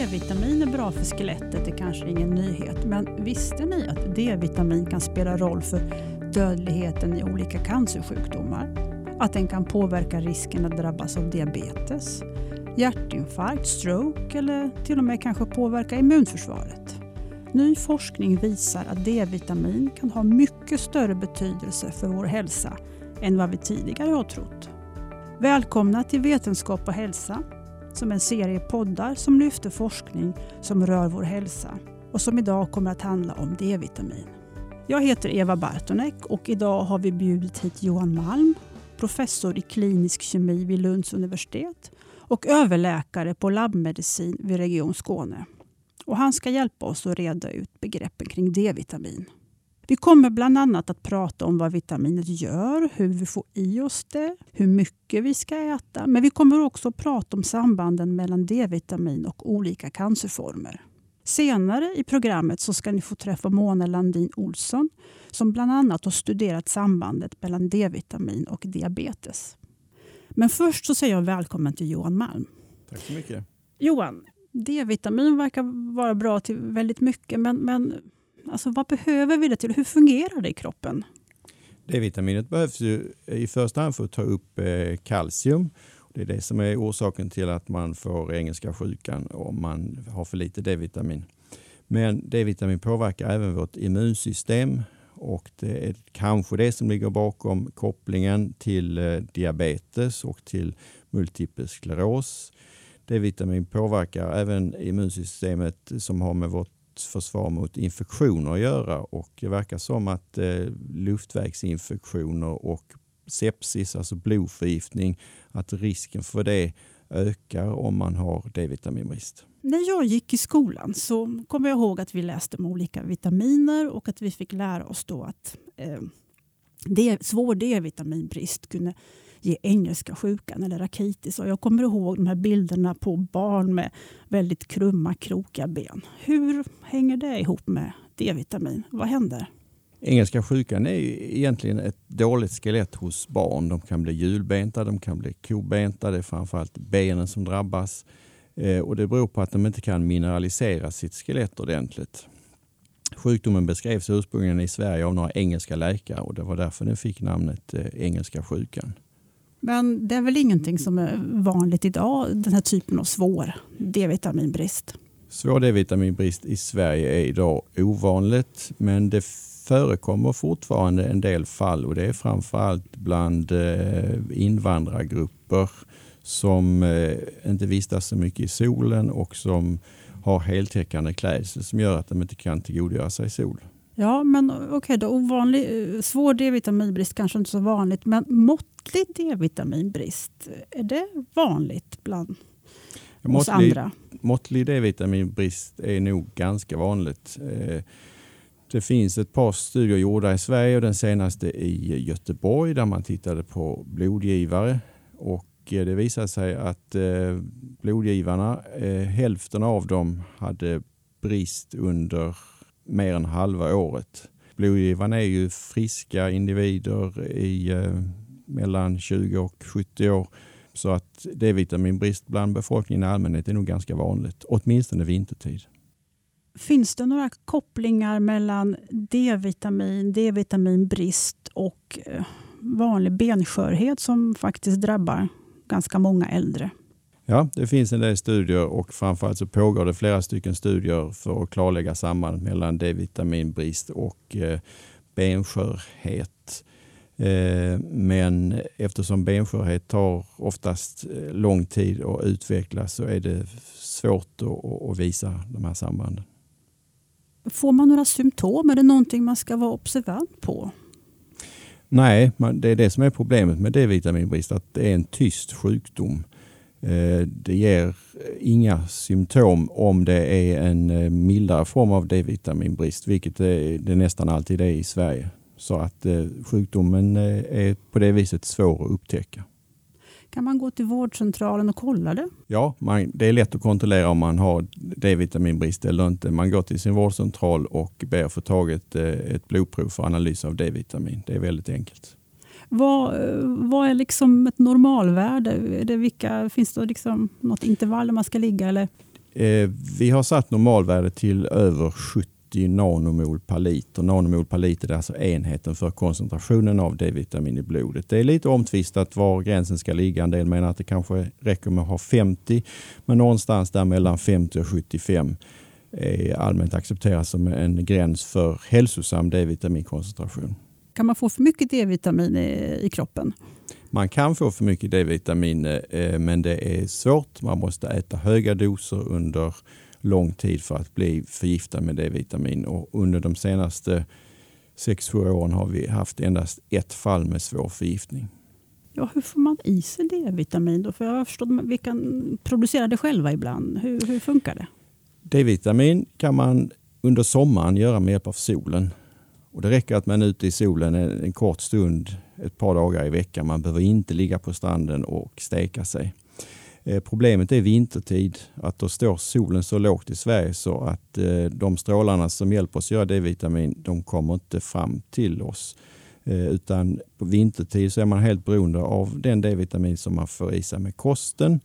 D-vitamin är bra för skelettet är kanske ingen nyhet, men visste ni att D-vitamin kan spela roll för dödligheten i olika cancersjukdomar? Att den kan påverka risken att drabbas av diabetes, hjärtinfarkt, stroke eller till och med kanske påverka immunförsvaret. Ny forskning visar att D-vitamin kan ha mycket större betydelse för vår hälsa än vad vi tidigare har trott. Välkomna till Vetenskap och hälsa som en serie poddar som lyfter forskning som rör vår hälsa och som idag kommer att handla om D-vitamin. Jag heter Eva Bartonek och idag har vi bjudit hit Johan Malm, professor i klinisk kemi vid Lunds universitet och överläkare på labbmedicin vid Region Skåne. Och han ska hjälpa oss att reda ut begreppen kring D-vitamin. Vi kommer bland annat att prata om vad vitaminet gör, hur vi får i oss det, hur mycket vi ska äta. Men vi kommer också att prata om sambanden mellan D-vitamin och olika cancerformer. Senare i programmet så ska ni få träffa Mona Landin Olsson som bland annat har studerat sambandet mellan D-vitamin och diabetes. Men först så säger jag välkommen till Johan Malm. Tack så mycket. Johan, D-vitamin verkar vara bra till väldigt mycket, men, men alltså, vad behöver vi det till? Hur fungerar det i kroppen? D-vitaminet behövs ju i första hand för att ta upp eh, kalcium. Det är det som är orsaken till att man får engelska sjukan om man har för lite D-vitamin. Men D-vitamin påverkar även vårt immunsystem och det är kanske det som ligger bakom kopplingen till eh, diabetes och till multipel skleros. D-vitamin påverkar även immunsystemet som har med vårt försvar mot infektioner att göra och det verkar som att eh, luftvägsinfektioner och sepsis, alltså blodförgiftning, att risken för det ökar om man har D-vitaminbrist. När jag gick i skolan så kommer jag ihåg att vi läste om olika vitaminer och att vi fick lära oss då att eh, svår D-vitaminbrist kunde ge engelska sjukan eller rakitis. Och jag kommer ihåg de här bilderna på barn med väldigt krumma, krokiga ben. Hur hänger det ihop med D-vitamin? Vad händer? Engelska sjukan är egentligen ett dåligt skelett hos barn. De kan bli hjulbenta, de kan bli kobenta. Det är framförallt benen som drabbas. Eh, och det beror på att de inte kan mineralisera sitt skelett ordentligt. Sjukdomen beskrevs ursprungligen i Sverige av några engelska läkare och det var därför den fick namnet eh, engelska sjukan. Men det är väl ingenting som är vanligt idag, den här typen av svår D-vitaminbrist? Svår D-vitaminbrist i Sverige är idag ovanligt, men det förekommer fortfarande en del fall och det är framförallt bland eh, invandrargrupper som eh, inte vistas så mycket i solen och som har heltäckande klädsel som gör att de inte kan tillgodogöra sig sol. Ja, men okej okay då. Ovanlig, eh, svår D-vitaminbrist kanske inte så vanligt, men måttlig D-vitaminbrist, är det vanligt bland måttlig, oss andra? Måttlig D-vitaminbrist är nog ganska vanligt. Eh, det finns ett par studier gjorda i Sverige och den senaste i Göteborg där man tittade på blodgivare och eh, det visade sig att blodgivarna, hälften av dem hade brist under mer än halva året. Blodgivarna är ju friska individer i eh, mellan 20 och 70 år. Så att D-vitaminbrist bland befolkningen i allmänhet är nog ganska vanligt, åtminstone vintertid. Finns det några kopplingar mellan D-vitamin, D-vitaminbrist och eh, vanlig benskörhet som faktiskt drabbar ganska många äldre? Ja, det finns en del studier och framförallt så pågår det flera stycken studier för att klarlägga sambandet mellan D-vitaminbrist och eh, benskörhet. Eh, men eftersom benskörhet tar oftast eh, lång tid att utvecklas så är det svårt att, att visa de här sambanden. Får man några symptom? Är det någonting man ska vara observant på? Nej, det är det som är problemet med D-vitaminbrist, att det är en tyst sjukdom. Eh, det ger inga symptom om det är en eh, mildare form av D-vitaminbrist, vilket det nästan alltid är i Sverige. Så att eh, sjukdomen är på det viset svår att upptäcka. Kan man gå till vårdcentralen och kolla det? Ja, man, det är lätt att kontrollera om man har D-vitaminbrist eller inte. Man går till sin vårdcentral och ber att få taget ett blodprov för analys av D-vitamin. Det är väldigt enkelt. Vad, vad är liksom ett normalvärde? Är det vilka, finns det liksom något intervall där man ska ligga? Eller? Eh, vi har satt normalvärdet till över 70 nanomol per liter. Nanomol per liter är alltså enheten för koncentrationen av D-vitamin i blodet. Det är lite omtvistat var gränsen ska ligga. En del menar att det kanske räcker med att ha 50, men någonstans där mellan 50 och 75 är eh, allmänt accepterat som en gräns för hälsosam D-vitaminkoncentration. Kan man få för mycket D-vitamin i, i kroppen? Man kan få för mycket D-vitamin eh, men det är svårt. Man måste äta höga doser under lång tid för att bli förgiftad med D-vitamin. Och under de senaste 6-7 åren har vi haft endast ett fall med svår förgiftning. Ja, hur får man i sig D-vitamin? Då? För jag har förstått att vi kan producera det själva ibland. Hur, hur funkar det? D-vitamin kan man under sommaren göra med hjälp av solen. Och det räcker att man är ute i solen en, en, kort stund ett par dagar i veckan. Man behöver inte ligga på stranden och steka sig. Eh, problemet är vintertid, att då står solen så lågt i Sverige så att eh, de strålarna som hjälper oss göra D-vitamin, de kommer inte fram till oss. Eh, utan på vintertid så är man helt beroende av den D-vitamin som man får i sig med kosten.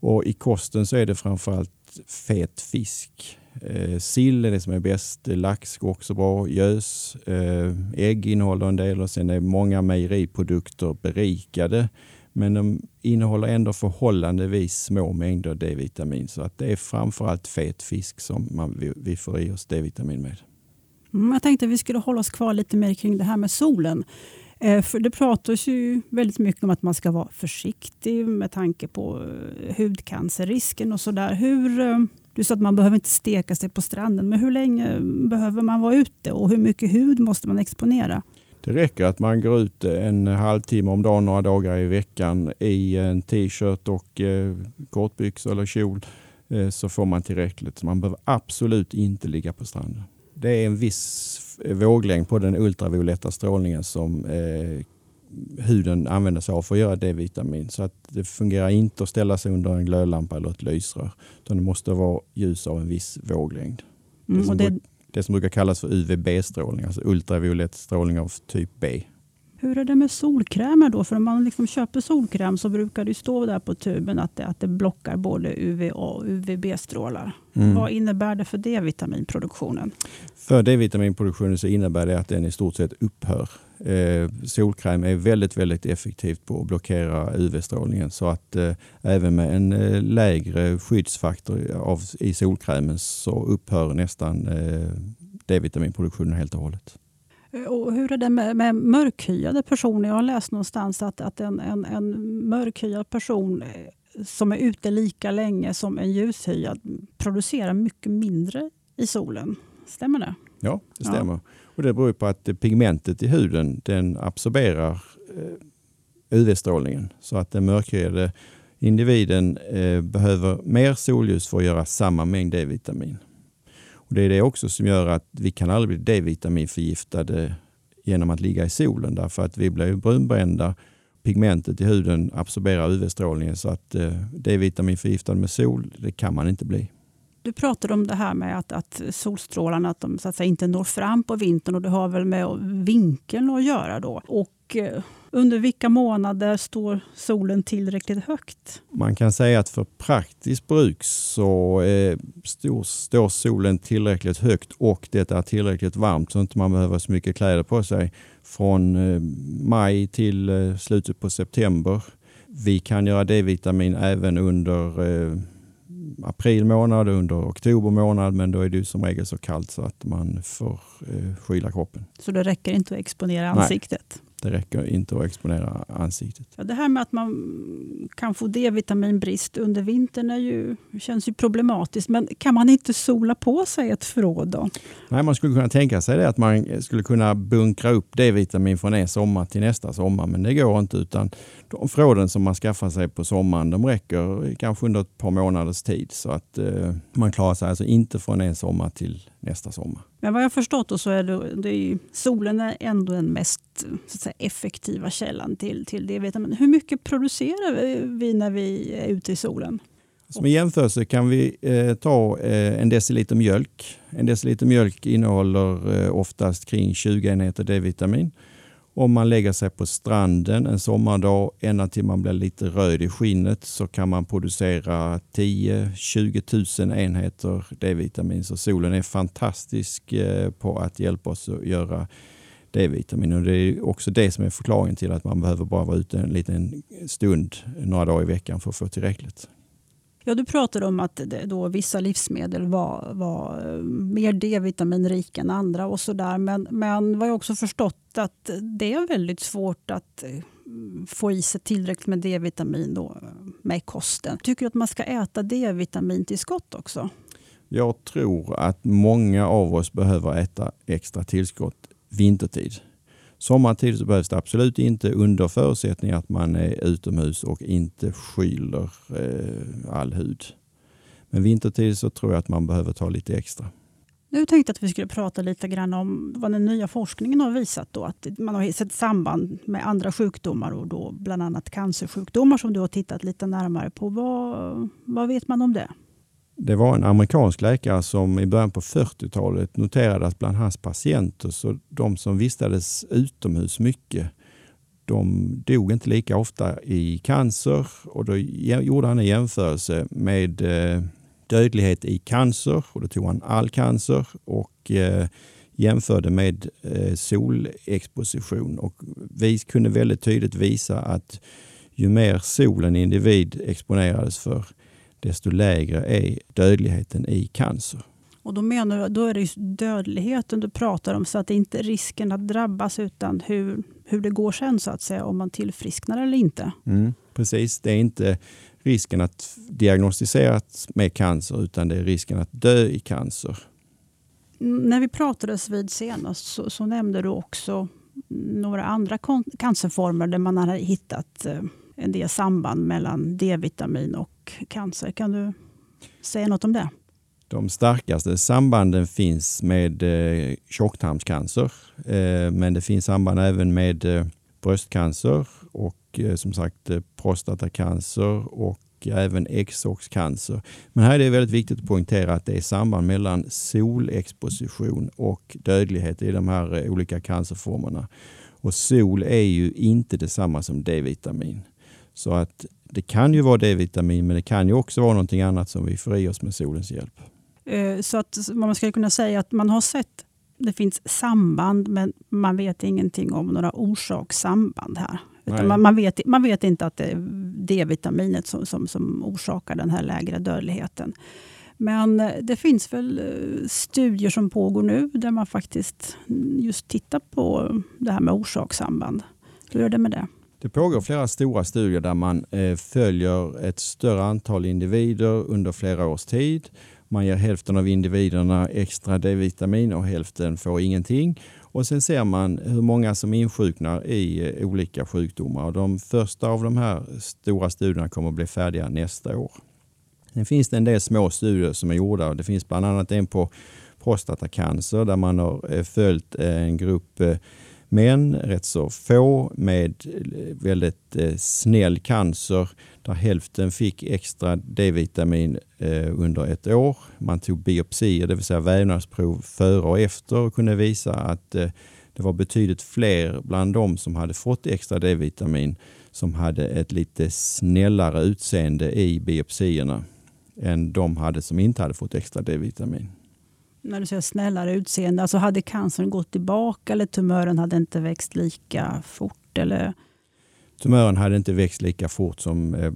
Och I kosten så är det framförallt fet fisk. Eh, sill är det som är bäst. Eh, lax går också bra. Gös. Eh, ägg innehåller en del och sen är många mejeriprodukter berikade. Men de innehåller ändå förhållandevis små mängder D-vitamin. Så att det är framförallt fet fisk som man, vi, vi får i oss D-vitamin med. Mm, jag tänkte att vi skulle hålla oss kvar lite mer kring det här med solen. Eh, för det pratas ju väldigt mycket om att man ska vara försiktig med tanke på eh, hudcancerrisken och sådär. Hur, du sa att man behöver inte steka sig på stranden, men hur länge behöver man vara ute och hur mycket hud måste man exponera? Det räcker att man går ut en halvtimme om dagen några dagar i veckan i en t-shirt och eh, kortbyxor eller kjol eh, så får man tillräckligt. Man behöver absolut inte ligga på stranden. Det är en viss våglängd på den ultravioletta strålningen som eh, huden använder sig av för att göra D-vitamin. Så att det fungerar inte att ställa sig under en glödlampa eller ett lysrör. Utan det måste vara ljus av en viss våglängd. Mm, det, som det... det, som brukar kallas för UVB-strålning, alltså ultraviolett strålning av typ B. Hur är det med solkrämer då? För om man liksom köper solkräm så brukar det stå där på tuben att det, att det blockar både UVA och UVB-strålar. Mm. Vad innebär det för D-vitaminproduktionen? För D-vitaminproduktionen så innebär det att den i stort sett upphör. Eh, solkräm är väldigt, väldigt effektivt på att blockera UV-strålningen så att eh, även med en eh, lägre skyddsfaktor av, i solkrämen så upphör nästan eh, D-vitaminproduktionen helt och hållet. Och hur är det med, med mörkhyade personer? Jag har läst någonstans att, att en, en, en mörkhyad person eh, som är ute lika länge som en ljushyad producerar mycket mindre i solen. Stämmer det? Ja, det stämmer. Ja. Och det beror på att pigmentet i huden den absorberar eh, UV-strålningen. Så att den mörkhyade individen eh, behöver mer solljus för att göra samma mängd D-vitamin. Och Det är det också som gör att vi kan aldrig bli D-vitaminförgiftade genom att ligga i solen därför att vi blir brunbrända. Pigmentet i huden absorberar UV-strålningen så att eh, D-vitaminförgiftad med sol, det kan man inte bli. Du pratade om det här med att, att solstrålarna att de, så att säga, inte når fram på vintern och det har väl med vinkeln att göra då. Och eh, under vilka månader står solen tillräckligt högt? Man kan säga att för praktiskt bruk så eh, står, står solen tillräckligt högt och det är tillräckligt varmt så inte man behöver så mycket kläder på sig från eh, maj till eh, slutet på september. Vi kan göra D-vitamin även under april månad, under oktober månad, men då är det som regel så kallt så att man får skyla kroppen. Så det räcker inte att exponera ansiktet? Nej. Det räcker inte att exponera ansiktet. Ja, det här med att man kan få D-vitaminbrist under vintern är ju, känns ju problematiskt. Men kan man inte sola på sig ett förråd då? Nej, man skulle kunna tänka sig det att man skulle kunna bunkra upp D-vitamin från en sommar till nästa sommar. Men det går inte utan de förråden som man skaffar sig på sommaren de räcker kanske under ett par månaders tid. Så att eh, man klarar sig alltså inte från en sommar till nästa sommar. Men vad jag förstått så är det, det är, solen är ändå den mest säga, effektiva källan till, till D-vitamin. Hur mycket producerar vi när vi är ute i solen? Som jämförelse kan vi eh, ta eh, en deciliter mjölk. En deciliter mjölk innehåller eh, oftast kring 20 enheter D-vitamin. Om man lägger sig på stranden en sommardag ända till man blir lite röd i skinnet så kan man producera 10-20 000 enheter D-vitamin. Så solen är fantastisk eh, på att hjälpa oss att göra D-vitamin. Och det är också det som är förklaringen till att man behöver bara vara ute en liten stund några dagar i veckan för att få tillräckligt. Ja, du pratade om att då vissa livsmedel var, var eh, mer D-vitaminrika än andra och sådär. Men, men vad jag också förstått att det är väldigt svårt att eh, få i sig tillräckligt med D-vitamin då, eh, med kosten. Tycker du att man ska äta D-vitamintillskott också? Jag tror att många av oss behöver äta extra tillskott vintertid. Sommartid så behövs det absolut inte under förutsättning att man är utomhus och inte skyler eh, all hud. Men vintertid så tror jag att man behöver ta lite extra. Nu tänkte jag att vi skulle prata lite grann om vad den nya forskningen har visat. Då, att man har sett samband med andra sjukdomar och då bland annat cancersjukdomar som du har tittat lite närmare på. Vad, vad vet man om det? Det var en amerikansk läkare som i början på 40-talet noterade att bland hans patienter, så de som vistades utomhus mycket, de dog inte lika ofta i cancer och då gjorde han en jämförelse med eh, dödlighet i cancer och då tog han all cancer och eh, jämförde med eh, solexposition och vi kunde väldigt tydligt visa att ju mer sol en individ exponerades för, desto lägre är dödligheten i cancer. Och då menar du, då är det dödligheten du pratar om, så att det inte är risken att drabbas utan hur, hur det går sen så att säga, om man tillfrisknar eller inte. Mm, precis, det är inte risken att diagnostiseras med cancer utan det är risken att dö i cancer. När vi pratades vid senast så, så nämnde du också några andra cancerformer där man har hittat en del samband mellan D-vitamin och cancer. Kan du säga något om det? De starkaste sambanden finns med eh, tjocktarmscancer, eh, men det finns samband även med eh, bröstcancer och eh, som sagt eh, prostatacancer och även exoxcancer. Men här är det väldigt viktigt att poängtera att det är samband mellan solexposition och dödlighet i de här eh, olika cancerformerna. Och sol är ju inte detsamma som D-vitamin. Så att det kan ju vara D-vitamin, men det kan ju också vara någonting annat som vi får i oss med solens hjälp. Eh, så att man skulle kunna säga att man har sett det finns samband, men man vet ingenting om några orsakssamband här. Man, man, vet, man vet inte att det är D-vitaminet som, som, som orsakar den här lägre dödligheten. Men eh, det finns väl eh, studier som pågår nu där man faktiskt just tittar på det här med orsakssamband. Hur är det med det? Det pågår flera stora studier där man eh, följer ett större antal individer under flera års tid. Man ger hälften av individerna extra D-vitamin och hälften får ingenting. Och sen ser man hur många som insjuknar i eh, olika sjukdomar. De första av de här stora studierna kommer att bli färdiga nästa år. Sen finns det en del små studier som är gjorda. Det finns bland annat en på prostatacancer där man har eh, följt en grupp men rätt så få med eh, väldigt eh, snäll cancer där hälften fick extra D-vitamin eh, under ett år. Man tog biopsier, det vill säga vävnadsprov före och efter och kunde visa att det var betydligt fler bland de som hade fått extra D-vitamin som hade ett lite snällare utseende i biopsierna än de hade som inte hade fått extra D-vitamin när du säger snällare utseende, alltså hade cancern gått tillbaka eller tumören hade inte växt lika fort? Eller? Tumören hade inte växt lika fort som, eh,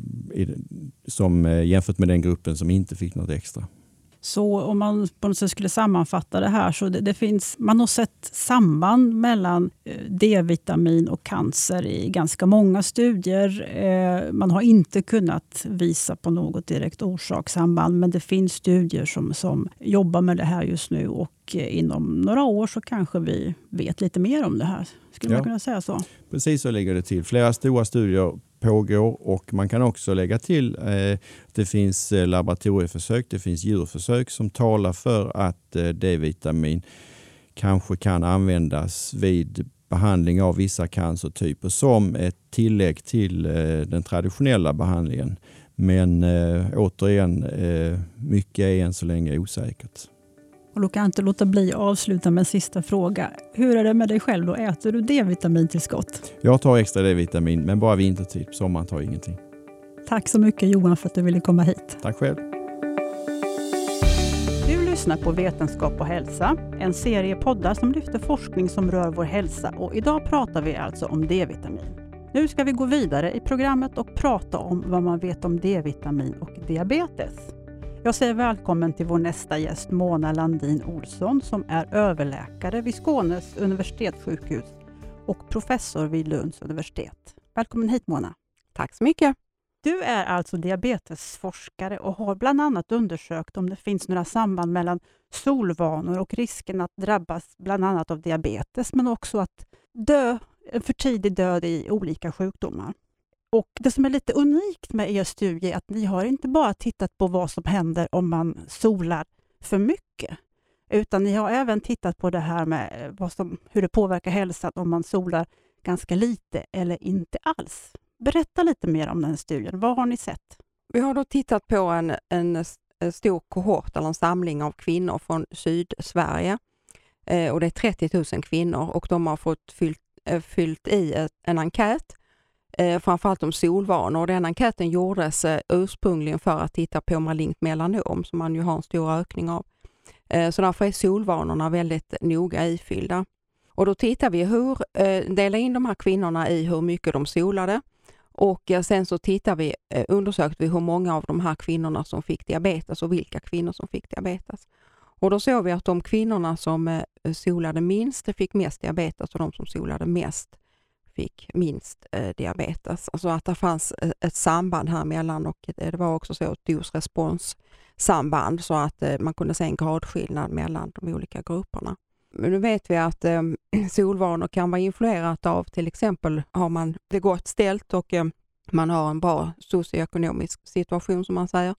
som eh, jämfört med den gruppen som inte fick något extra. Så om man på något sätt skulle sammanfatta det här, så det, det finns, man har sett samband mellan eh, D-vitamin och cancer i ganska många studier. Eh, man har inte kunnat visa på något direkt orsakssamband, men det finns studier som, som jobbar med det här just nu och eh, inom några år så kanske vi vet lite mer om det här. Skulle ja. man kunna säga så? Precis så ligger det till. Flera stora studier pågår och man kan också lägga till eh, det finns eh, laboratorieförsök, det finns djurförsök som talar för att eh, D-vitamin kanske kan användas vid behandling av vissa cancertyper som ett tillägg till eh, den traditionella behandlingen. Men eh, återigen, eh, mycket är än så länge osäkert. Och då kan jag inte låta bli att avsluta med en sista fråga. Hur är det med dig själv då? Äter du D-vitamintillskott? Jag tar extra D-vitamin, men bara vintertid. Sommaren tar jag ingenting. Tack så mycket Johan för att du ville komma hit. Tack själv. Du lyssnar på Vetenskap och hälsa, en serie poddar som lyfter forskning som rör vår hälsa och idag pratar vi alltså om D-vitamin. Nu ska vi gå vidare i programmet och prata om vad man vet om D-vitamin och diabetes. Jag säger välkommen till vår nästa gäst Mona Landin Olsson som är överläkare vid Skånes universitetssjukhus och professor vid Lunds universitet. Välkommen hit Mona. Tack så mycket. Du är alltså diabetesforskare och har bland annat undersökt om det finns några samband mellan solvanor och risken att drabbas bland annat av diabetes, men också att dö en för tidig död i olika sjukdomar. Och Det som är lite unikt med er studie är att ni har inte bara tittat på vad som händer om man solar för mycket, utan ni har även tittat på det här med eh, vad som, hur det påverkar hälsan om man solar ganska lite eller inte alls. Berätta lite mer om den studien. Vad har ni sett? Vi har då tittat på en, en, stor kohort eller en samling av kvinnor från Sydsverige. Eh, och det är 30 000 kvinnor och de har fått fyllt, eh, fyllt i ett, en enkät eh, framförallt om solvanor. Den enkäten gjordes eh, ursprungligen för att titta på malignt melanom som man ju har en stor ökning av. Eh, så därför är solvanorna väldigt noga ifyllda. Och då tittar vi hur, eh, delar in de här kvinnorna i hur mycket de solade och eh, sen så tittar vi, eh, undersökte vi hur många av de här kvinnorna som fick diabetes och vilka kvinnor som fick diabetes. Och då såg vi att de kvinnorna som eh, solade minst fick mest diabetes och de som solade mest fick minst eh, diabetes. Alltså att det fanns eh, ett samband här mellan och eh, det var också så ett dos-respons samband så att eh, man kunde se en gradskillnad mellan de olika grupperna. Men nu vet vi att eh, solvanor kan vara influerat av till exempel har man det gott ställt och eh, man har en bra socioekonomisk situation som man säger,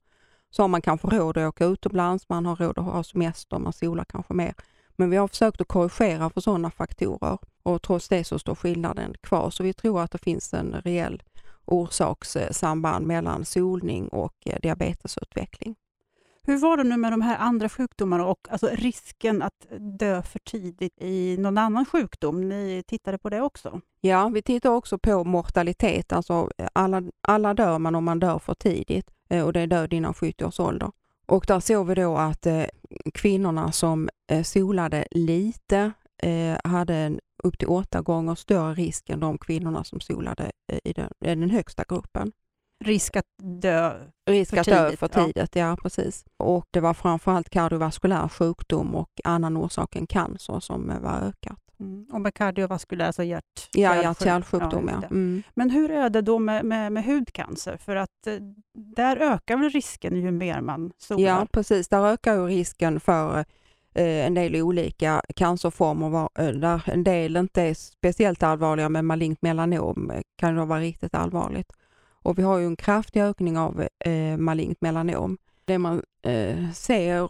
så har man kanske råd att åka utomlands, man har råd att ha semester, man solar kanske mer. Men vi har försökt att korrigera för sådana faktorer och trots det så står skillnaden kvar. Så vi tror att det finns en reell orsakssamband mellan solning och eh, diabetesutveckling. Hur var det nu med de här andra sjukdomarna och alltså risken att dö för tidigt i någon annan sjukdom? Ni tittade på det också? Ja, vi tittar också på mortalitet. Alltså alla, alla dör man om man dör för tidigt eh, och det är död innan 70 års ålder. Och där såg vi då att eh, kvinnorna som eh, solade lite eh, hade en upp till åtta gånger större risk än de kvinnorna som solade eh, i den, i den högsta gruppen. Risk att dö Risk för att tidigt, dö för tidigt, ja. ja precis. Och det var framförallt kardiovaskulär sjukdom och annan orsak än cancer som eh, var ökat. Mm. Och med kardiovaskulär, alltså hjärt Ja, hjärt-kärlsjukdom. Ja, ja. Mm. Men hur är det då med, med, med hudcancer? För att eh, där ökar väl risken ju mer man solar? Ja, precis. Där ökar ju risken för eh, en del olika cancerformer, var, eh, där en del inte är speciellt allvarliga, men malignt melanom kan då vara riktigt allvarligt. Och vi har ju en kraftig ökning av eh, malignt melanom. Det man eh, ser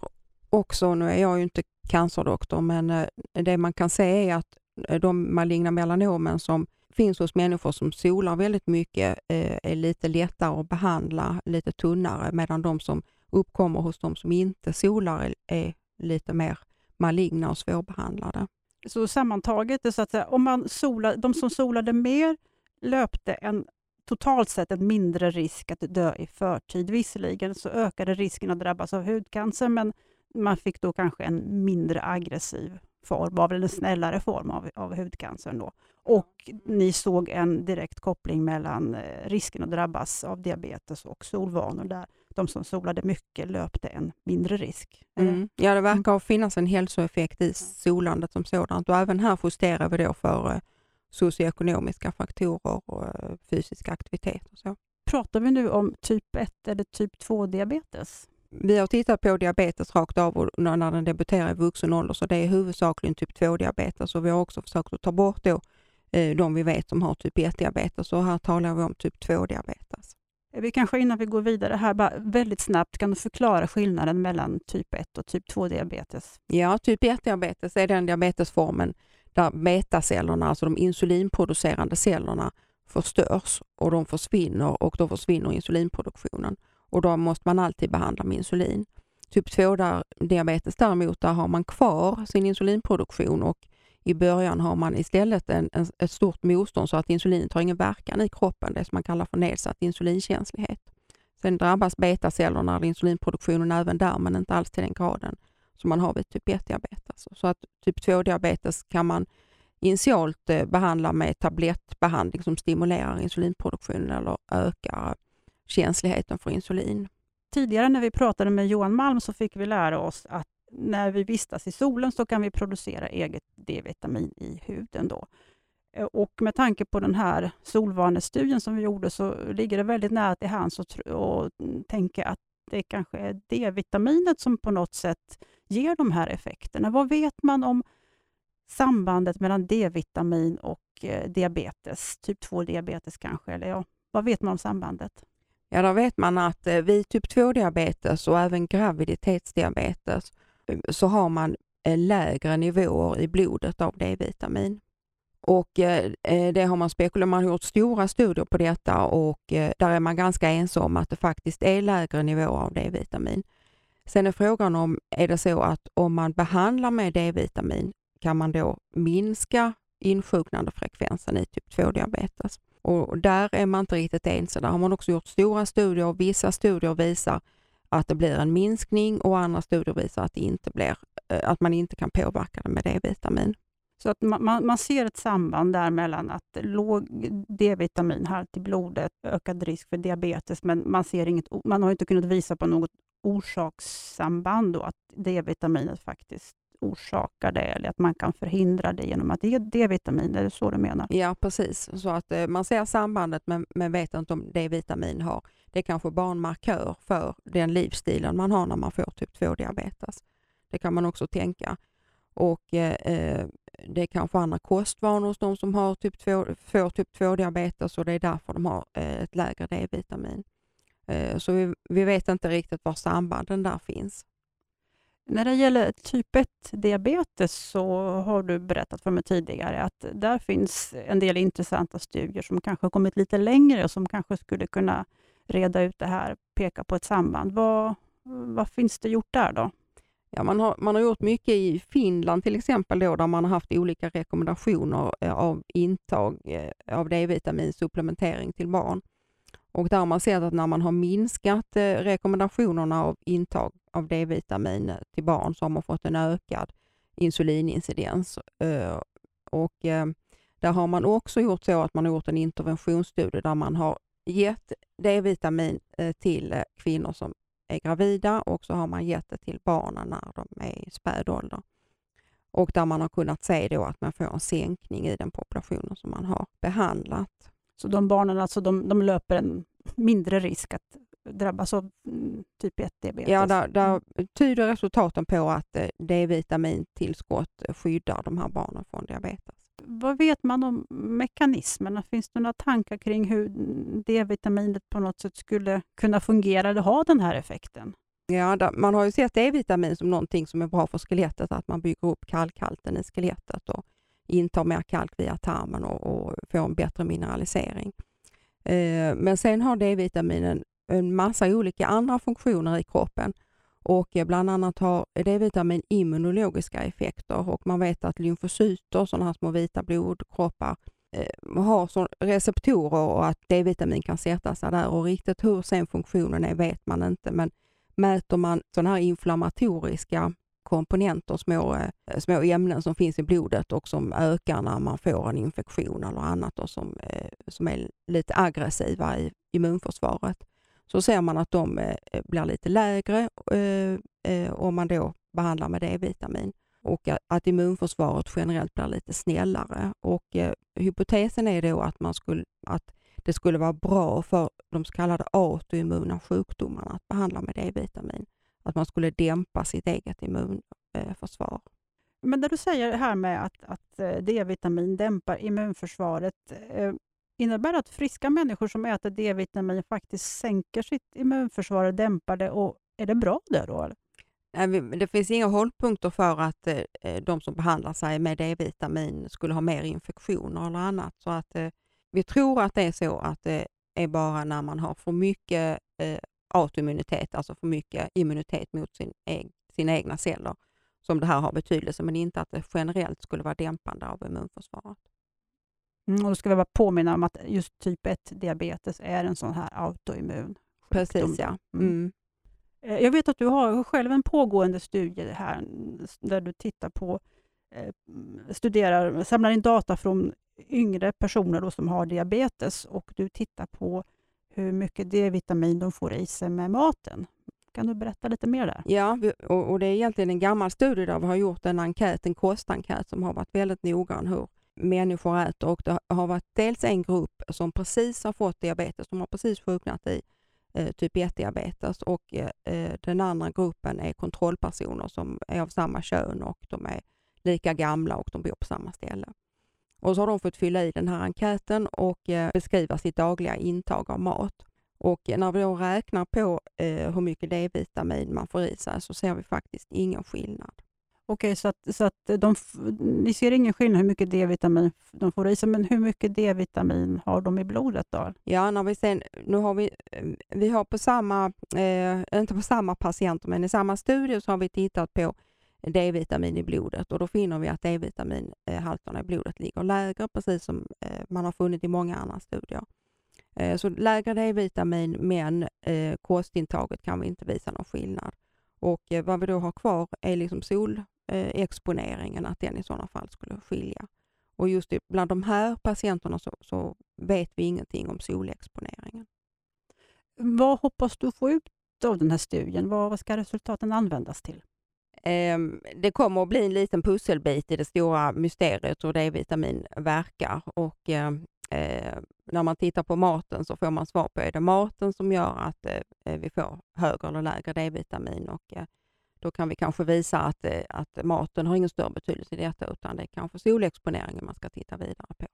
också, nu är jag ju inte cancerdoktor, men eh, det man kan se är att eh, de maligna melanomen som finns hos människor som solar väldigt mycket eh, är lite lättare att behandla, lite tunnare, medan de som uppkommer hos de som inte solar är lite mer maligna och svårbehandlade. Så sammantaget, så att säga, om man solar, de som solade mer löpte en totalt sett en mindre risk att dö i förtid. Visserligen så ökade risken att drabbas av hudcancer, men man fick då kanske en mindre aggressiv form av, eller en snällare form av, av hudcancern. Då. Och ni såg en direkt koppling mellan eh, risken att drabbas av diabetes och solvanor, där de som solade mycket löpte en mindre risk. Mm. Ja, det verkar finnas en hälsoeffekt i solandet som sådant och även här justerar vi då för eh, socioekonomiska faktorer och eh, fysisk aktivitet. Och så. Pratar vi nu om typ 1 eller typ 2 diabetes? Vi har tittat på diabetes rakt av när den debuterar i vuxen ålder, så det är huvudsakligen typ 2-diabetes och vi har också försökt att ta bort då, eh, de vi vet som har typ 1-diabetes och här talar vi om typ 2-diabetes. Vi kanske innan vi går vidare här, bara väldigt snabbt, kan du förklara skillnaden mellan typ 1 och typ 2-diabetes? Ja, typ 1-diabetes är den diabetesformen där betacellerna, alltså de insulinproducerande cellerna, förstörs och de försvinner och då försvinner insulinproduktionen och då måste man alltid behandla med insulin. Typ 2-diabetes däremot, där har man kvar sin insulinproduktion och i början har man istället en, en, ett stort motstånd så att insulinet har ingen verkan i kroppen, det som man kallar för nedsatt insulinkänslighet. Sen drabbas betacellerna av insulinproduktionen även där, men inte alls till den graden som man har vid typ 1-diabetes. Alltså, så att typ 2-diabetes kan man initialt eh, behandla med tablettbehandling som stimulerar insulinproduktionen eller ökar känsligheten för insulin. Tidigare när vi pratade med Johan Malm så fick vi lära oss att när vi vistas i solen så kan vi producera eget D-vitamin i huden. Då. Eh, och med tanke på den här solvanestudien som vi gjorde så ligger det väldigt nära till hands att tänka att det kanske är D-vitaminet som på något sätt ger de här effekterna. Vad vet man om sambandet mellan D-vitamin och eh, diabetes, typ 2-diabetes kanske? Eller ja, vad vet man om sambandet? Ja, då vet man att eh, vid typ 2-diabetes och även graviditetsdiabetes eh, så har man eh, lägre nivåer i blodet av D-vitamin. Och det har man spekulerat, man har gjort stora studier på detta och där är man ganska ensam om att det faktiskt är lägre nivåer av D-vitamin. Sen är frågan om, är det så att om man behandlar med D-vitamin kan man då minska insjuknandefrekvensen i typ 2-diabetes? Och där är man inte riktigt ense. Där har man också gjort stora studier och vissa studier visar att det blir en minskning och andra studier visar att, det inte blir, eh, att man inte kan påverka det med D-vitamin. Så att man, man, man, ser ett samband där mellan att låg D-vitaminhalt i blodet, ökad risk för diabetes, men man, ser inget, man har inte kunnat visa på något orsakssamband, då, att D-vitaminet faktiskt orsakar det, eller att man kan förhindra det genom att ge D-vitamin. Är det så du menar? Ja, precis. Så att eh, man ser sambandet, men, men vet inte om D-vitamin har. Det är kanske bara en markör för den livsstilen man har när man får typ 2-diabetes. Det kan man också tänka. Och eh, eh, det är kanske andra kostvanor hos de som har typ 2, får typ 2-diabetes och det är därför de har eh, ett lägre D-vitamin. Eh, så vi, vi, vet inte riktigt var sambanden där finns. När det gäller typ 1-diabetes så har du berättat för mig tidigare att där finns en del intressanta studier som kanske kommit lite längre och som kanske skulle kunna reda ut det här, peka på ett samband. Vad, vad finns det gjort där då? Ja, man, har, man har gjort mycket i Finland till exempel då, där man har haft olika rekommendationer eh, av intag eh, av D-vitaminsupplementering till barn. Och där har man sett att när man har minskat eh, rekommendationerna av intag av D-vitamin till barn så har man fått en ökad insulinincidens. Eh, och eh, där har man också gjort så att man har gjort en interventionsstudie där man har gett D-vitamin till kvinnor som är gravida och så har man gett det till barnen när de är i späd ålder. Och där man har kunnat se då att man får en sänkning i den populationen som man har behandlat. Så de barnen alltså, de, de löper en mindre risk att drabbas av mm, typ 1-diabetes? Ja, där, där, tyder resultaten på att eh, D-vitamintillskott skyddar de här barnen från diabetes. Vad vet man om mekanismerna? Finns det några tankar kring hur D-vitaminet på något sätt skulle kunna fungera eller ha den här effekten? Ja, man har ju sett D-vitamin som någonting som är bra för skelettet, att man bygger upp kalkhalten i skelettet och intar mer kalk via tarmen och, och får en bättre mineralisering. Eh, men sen har D-vitaminen en massa olika andra funktioner i kroppen och eh, bland annat har D-vitamin immunologiska effekter och man vet att lymfocyter, sådana här små vita blodkroppar, eh, har så receptorer och att D-vitamin kan sätta sig där och riktigt hur sen funktionen är vet man inte men mäter man sådana här inflammatoriska komponenter, små, eh, små ämnen som finns i blodet och som ökar när man får en infektion eller annat och som, eh, som är lite aggressiva i immunförsvaret så ser man att de eh, blir lite lägre om man då behandlar med D-vitamin och att immunförsvaret generellt blir lite snällare. Och hypotesen är då att, man skulle, att det skulle vara bra för de så kallade autoimmuna sjukdomarna att behandla med D-vitamin. Att man skulle dämpa sitt eget immunförsvar. Men när du säger här med att, att D-vitamin dämpar immunförsvaret, Innebär det att friska människor som äter D-vitamin faktiskt sänker sitt immunförsvar och dämpar det? Och är det bra det då? Det finns inga hållpunkter för att eh, eh, de som behandlar sig med D-vitamin skulle ha mer infektioner eller annat. Så att eh, vi tror att det är så att det är bara när man har för mycket autoimmunitet, alltså för mycket immunitet mot sin sina egna celler, som det här har betydelse, men inte att det generellt skulle vara dämpande av immunförsvaret. Mm, och då ska vi bara påminna om att just typ 1-diabetes är en sån här autoimmun Precis, ja. Mm. Mm. Eh, Jag vet att du har själv en pågående studie här där du tittar på, eh, studerar, samlar in data från yngre personer då som har diabetes och du tittar på hur mycket D-vitamin de får i sig med maten. Kan du berätta lite mer där? Ja, och, och det är egentligen en gammal studie där vi har gjort en enkät, en kostenkät som har varit väldigt noggrann hur människor äter och det har varit dels en grupp som precis har fått diabetes, de har precis sjuknat i eh, typ 1-diabetes och eh, eh, den andra gruppen är kontrollpersoner som är av samma kön och de är lika gamla och de bor på samma ställe. Och så har de fått fylla i den här enkäten och eh, beskriva sitt dagliga intag av mat. Och när vi då räknar på eh, hur mycket D-vitamin man får i sig så ser vi faktiskt ingen skillnad. Okej, så att, så att de, ni ser ingen skillnad hur mycket D-vitamin de får i sig, men hur mycket D-vitamin har de i blodet då? Ja, när vi sen, nu har vi, eh, vi har på samma, eh, inte på samma patienter, men i samma studie så har vi tittat på D-vitamin i blodet och då finner vi att D-vitaminhalterna i blodet ligger lägre, precis som eh, man har funnit i många andra studier. Eh, så lägre D-vitamin, men eh, kostintaget kan vi inte visa någon skillnad. Och vad vi då har kvar är liksom solexponeringen, att den i sådana fall skulle skilja. Och just bland de här patienterna så, så vet vi ingenting om solexponeringen. Vad hoppas du få ut av den här studien? Vad, vad ska resultaten användas till? Ehm, det kommer att bli en liten pusselbit i det stora mysteriet hur D-vitamin verkar. Och, ehm, eh, när man tittar på maten så får man svar på är det maten som gör att eh, eh vi får högre eller lägre D-vitamin. Och, eh, då kan vi kanske visa att, eh, att maten har ingen större betydelse i detta utan det är kanske solexponeringen man ska titta vidare på.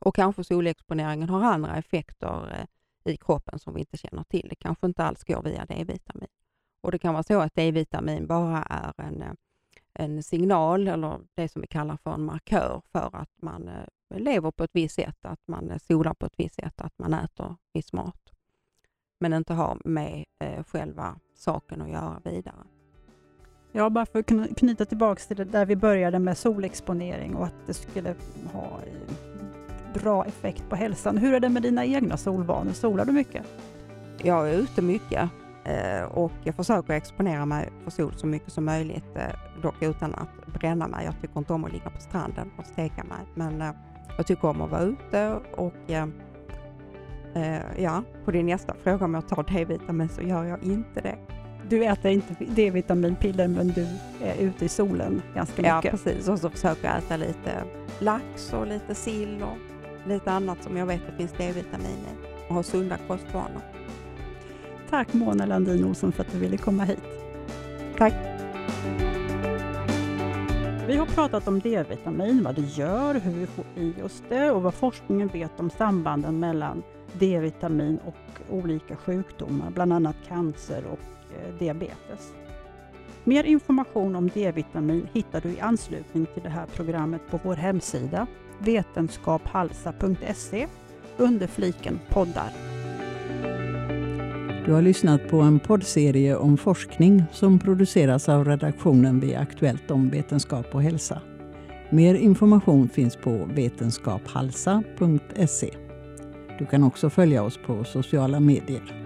Och kanske solexponeringen har andra effekter eh, i kroppen som vi inte känner till. Det kanske inte alls går via D-vitamin. Och det kan vara så att D-vitamin bara är en, eh, en signal eller det som vi kallar för en markör för att man eh, lever på ett visst sätt, att man eh, solar på ett visst sätt, att man äter viss mat. Men inte har med själva saken att göra vidare. Ja, bara för att knyta tillbaka till det där vi började med solexponering och att det skulle ha bra effekt på hälsan. Hur är det med dina egna solvanor? Solar du mycket? Jag är ute mycket och jag försöker exponera mig för sol så mycket som möjligt, eh, dock utan att bränna mig. Jag tycker inte om att ligga på stranden och steka mig, men eh, jag tycker om att vara ute och eh, eh, ja, på din nästa fråga om jag tar D-vitamin så gör jag inte det. Du äter inte D-vitaminpiller men du är ute i solen ganska Ja, mycket. precis. Och så försöker jag äta lite lax och lite sill och lite annat som jag vet det finns D-vitamin i och ha sunda kostvanor. Tack Mona Landin Olsson för att du ville komma hit. Tack. Vi har pratat om D-vitamin, vad det gör, hur vi får i oss det och vad forskningen vet om sambanden mellan D-vitamin och olika sjukdomar, bland annat cancer och eh, diabetes. Mer information om D-vitamin hittar du i anslutning till det här programmet på vår hemsida vetenskaphalsa.se under fliken poddar. Du har lyssnat på en poddserie om forskning som produceras av redaktionen vid Aktuellt om vetenskap och hälsa. Mer information finns på vetenskaphalsa.se. Du kan också följa oss på sociala medier.